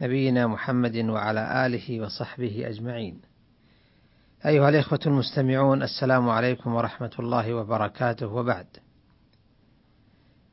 نبينا محمد وعلى آله وصحبه أجمعين. أيها الإخوة المستمعون السلام عليكم ورحمة الله وبركاته وبعد.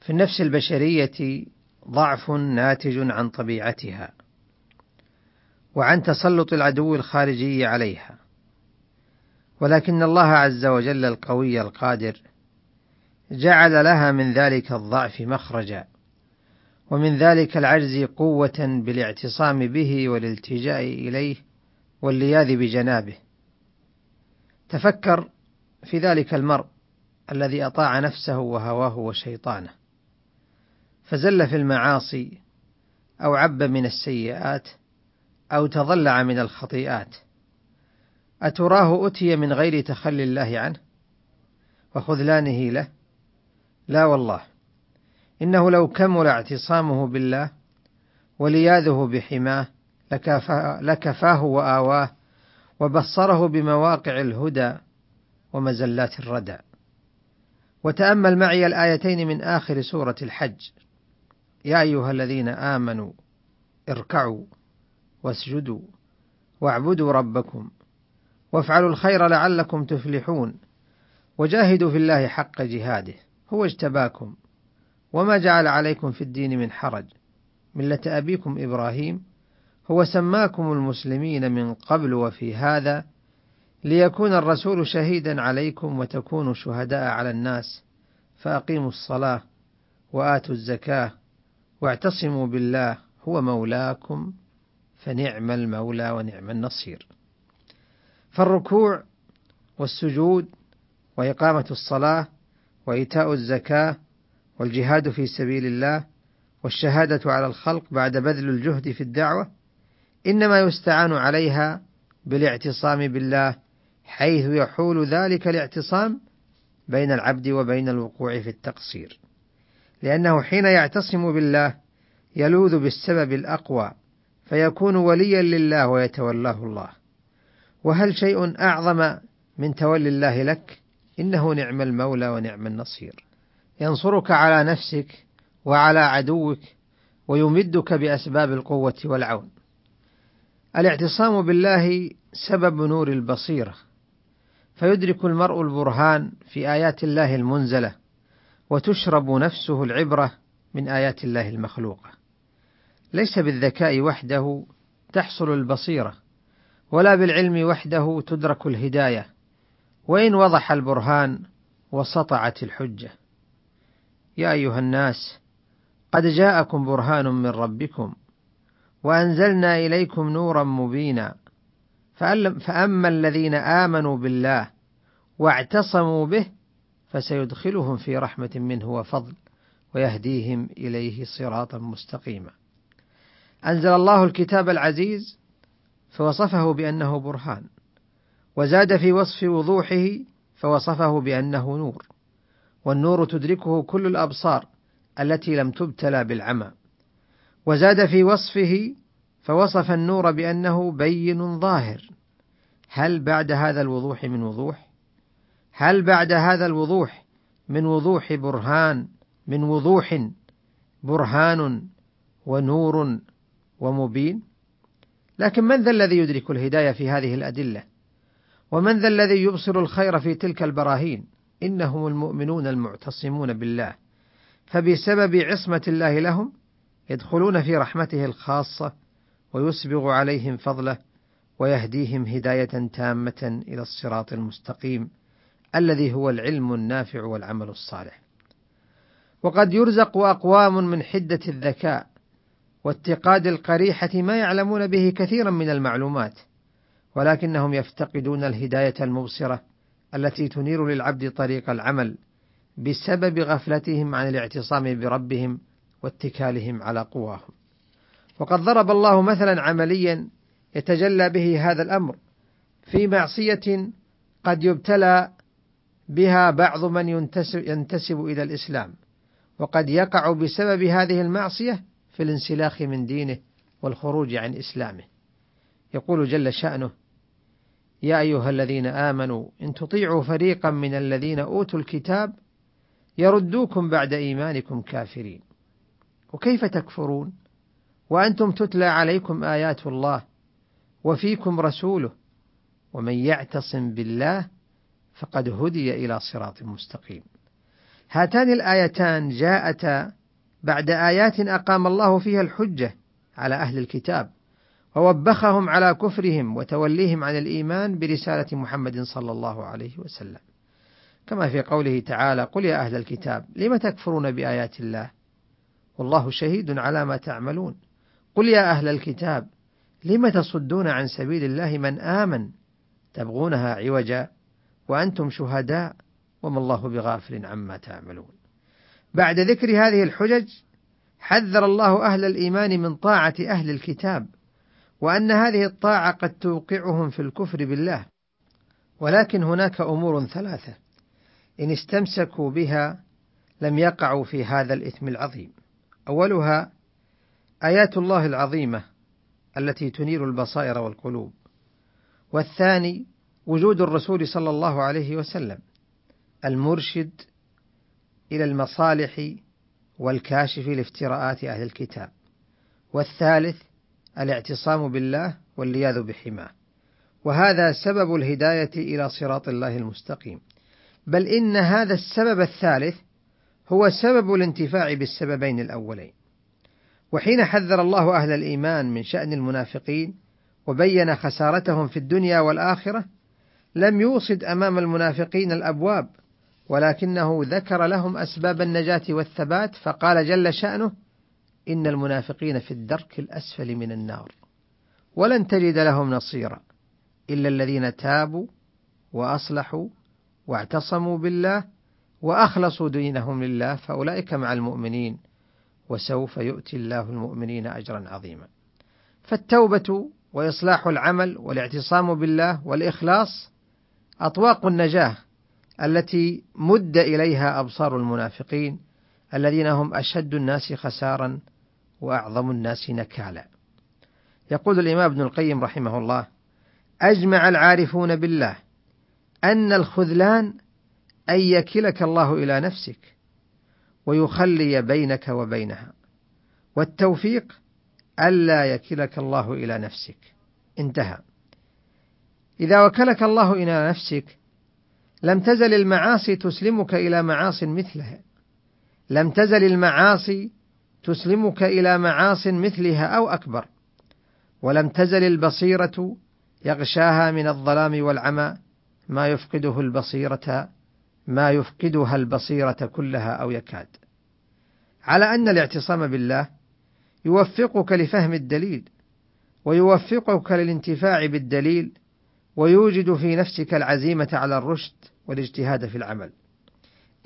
في النفس البشرية ضعف ناتج عن طبيعتها وعن تسلط العدو الخارجي عليها ولكن الله عز وجل القوي القادر جعل لها من ذلك الضعف مخرجا ومن ذلك العجز قوة بالاعتصام به والالتجاء إليه واللياذ بجنابه. تفكر في ذلك المرء الذي أطاع نفسه وهواه وشيطانه فزل في المعاصي أو عب من السيئات أو تضلع من الخطيئات. أتراه أتي من غير تخلي الله عنه؟ وخذلانه له؟ لا والله. إنه لو كمل اعتصامه بالله ولياذه بحماه لكفاه وآواه وبصره بمواقع الهدى ومزلات الردى. وتأمل معي الآيتين من آخر سورة الحج. يا أيها الذين آمنوا اركعوا واسجدوا واعبدوا ربكم وافعلوا الخير لعلكم تفلحون وجاهدوا في الله حق جهاده. هو اجتباكم. وما جعل عليكم في الدين من حرج. ملة أبيكم إبراهيم. هو سماكم المسلمين من قبل وفي هذا ليكون الرسول شهيدا عليكم وتكونوا شهداء على الناس. فأقيموا الصلاة وآتوا الزكاة واعتصموا بالله. هو مولاكم فنعم المولى ونعم النصير. فالركوع والسجود وإقامة الصلاة وإيتاء الزكاة والجهاد في سبيل الله والشهادة على الخلق بعد بذل الجهد في الدعوة إنما يستعان عليها بالاعتصام بالله حيث يحول ذلك الاعتصام بين العبد وبين الوقوع في التقصير. لأنه حين يعتصم بالله يلوذ بالسبب الأقوى فيكون وليا لله ويتولاه الله. وهل شيء أعظم من تولي الله لك؟ إنه نعم المولى ونعم النصير. ينصرك على نفسك وعلى عدوك ويمدك بأسباب القوة والعون الاعتصام بالله سبب نور البصيرة فيدرك المرء البرهان في آيات الله المنزلة وتشرب نفسه العبرة من آيات الله المخلوقة. ليس بالذكاء وحده تحصل البصيرة، ولا بالعلم وحده تدرك الهداية، وإن وضح البرهان وسطعت الحجة. يا أيها الناس، قد جاءكم برهان من ربكم، وأنزلنا إليكم نورا مبينا، فأما الذين آمنوا بالله واعتصموا به فسيدخلهم في رحمة منه وفضل ويهديهم إليه صراطا مستقيما. أنزل الله الكتاب العزيز فوصفه بأنه برهان، وزاد في وصف وضوحه فوصفه بأنه نور، والنور تدركه كل الأبصار التي لم تبتلى بالعمى، وزاد في وصفه فوصف النور بأنه بين ظاهر. هل بعد هذا الوضوح من وضوح؟ هل بعد هذا الوضوح من وضوح برهان من وضوح برهان ونور ومبين لكن من ذا الذي يدرك الهداية في هذه الأدلة ومن ذا الذي يبصر الخير في تلك البراهين إنهم المؤمنون المعتصمون بالله فبسبب عصمة الله لهم يدخلون في رحمته الخاصة ويسبغ عليهم فضله ويهديهم هداية تامة إلى الصراط المستقيم الذي هو العلم النافع والعمل الصالح. وقد يرزق أقوام من حدة الذكاء واتقاد القريحة ما يعلمون به كثيرا من المعلومات، ولكنهم يفتقدون الهداية المبصرة التي تنير للعبد طريق العمل بسبب غفلتهم عن الاعتصام بربهم واتكالهم على قواهم. وقد ضرب الله مثلا عمليا يتجلى به هذا الأمر في معصية قد يبتلى بها بعض من ينتسب, ينتسب إلى الإسلام وقد يقع بسبب هذه المعصية في الانسلاخ من دينه والخروج عن إسلامه يقول جل شأنه يا أيها الذين آمنوا إن تطيعوا فريقا من الذين أوتوا الكتاب يردوكم بعد إيمانكم كافرين. وكيف تكفرون؟ وأنتم تتلى عليكم آيات الله وفيكم رسوله ومن يعتصم بالله فقد هدي إلى صراط مستقيم. هاتان الآيتان جاءتا بعد آيات أقام الله فيها الحجة على أهل الكتاب. ووبخهم على كفرهم وتوليهم عن الإيمان برسالة محمد صلى الله عليه وسلم. كما في قوله تعالى قل يا أهل الكتاب لم تكفرون بآيات الله؟ والله شهيد على ما تعملون. قل يا أهل الكتاب لم تصدون عن سبيل الله من آمن؟ تبغونها عوجا؟ وأنتم شهداء وما الله بغافل عما تعملون. بعد ذكر هذه الحجج حذر الله أهل الإيمان من طاعة أهل الكتاب وأن هذه الطاعة قد توقعهم في الكفر بالله ولكن هناك أمور ثلاثة إن استمسكوا بها لم يقعوا في هذا الإثم العظيم. أولها آيات الله العظيمة التي تنير البصائر والقلوب. والثاني وجود الرسول صلى الله عليه وسلم المرشد إلى المصالح والكاشف لافتراءات أهل الكتاب. والثالث الاعتصام بالله واللياذ بحماه وهذا سبب الهداية إلى صراط الله المستقيم. بل إن هذا السبب الثالث هو سبب الانتفاع بالسببين الأولين. وحين حذر الله أهل الإيمان من شأن المنافقين وبين خسارتهم في الدنيا والآخرة لم يوصد أمام المنافقين الأبواب ولكنه ذكر لهم أسباب النجاة والثبات فقال جل شأنه إن المنافقين في الدرك الأسفل من النار. ولن تجد لهم نصيرا إلا الذين تابوا وأصلحوا واعتصموا بالله وأخلصوا دينهم لله فأولئك مع المؤمنين وسوف يؤتي الله المؤمنين أجرا عظيما. فالتوبة وإصلاح العمل والاعتصام بالله والإخلاص أطواق النجاة التي مد إليها أبصار المنافقين الذين هم أشد الناس خسارا وأعظم الناس نكالا. يقول الإمام ابن القيم رحمه الله: أجمع العارفون بالله أن الخذلان أن يكلك الله إلى نفسك ويخلي بينك وبينها، والتوفيق ألا يكلك الله إلى نفسك. انتهى. إذا وكلك الله إلى نفسك لم تزل المعاصي تسلمك إلى معاص مثلها لم تزل المعاصي تسلمك إلى معاص مثلها أو أكبر ولم تزل البصيرة يغشاها من الظلام والعمى ما يفقده البصيرة ما يفقدها البصيرة كلها أو يكاد على أن الاعتصام بالله يوفقك لفهم الدليل ويوفقك للانتفاع بالدليل ويوجد في نفسك العزيمة على الرشد والاجتهاد في العمل.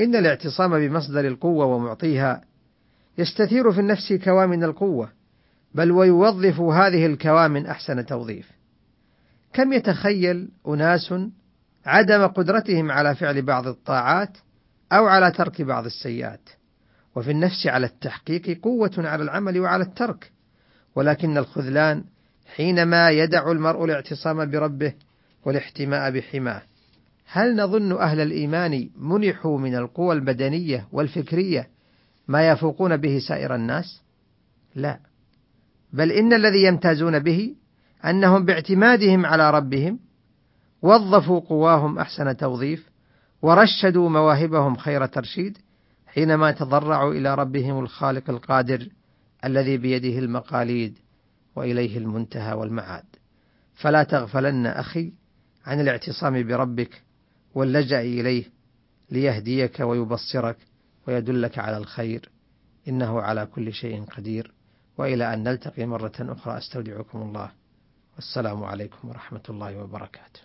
إن الاعتصام بمصدر القوة ومعطيها يستثير في النفس كوامن القوة، بل ويوظف هذه الكوامن أحسن توظيف. كم يتخيل أناس عدم قدرتهم على فعل بعض الطاعات أو على ترك بعض السيئات، وفي النفس على التحقيق قوة على العمل وعلى الترك، ولكن الخذلان حينما يدع المرء الاعتصام بربه والاحتماء بحماه. هل نظن أهل الإيمان منحوا من القوى البدنية والفكرية ما يفوقون به سائر الناس؟ لا، بل إن الذي يمتازون به أنهم باعتمادهم على ربهم وظفوا قواهم أحسن توظيف، ورشدوا مواهبهم خير ترشيد، حينما تضرعوا إلى ربهم الخالق القادر الذي بيده المقاليد وإليه المنتهى والمعاد. فلا تغفلن أخي عن الاعتصام بربك واللجأ إليه ليهديك ويبصرك ويدلك على الخير إنه على كل شيء قدير وإلى أن نلتقي مرة أخرى أستودعكم الله والسلام عليكم ورحمة الله وبركاته.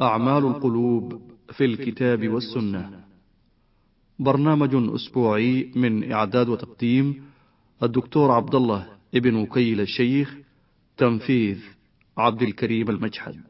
أعمال القلوب في الكتاب والسنة. برنامج أسبوعي من إعداد وتقديم الدكتور عبد الله ابن وكيل الشيخ تنفيذ عبد الكريم المجحد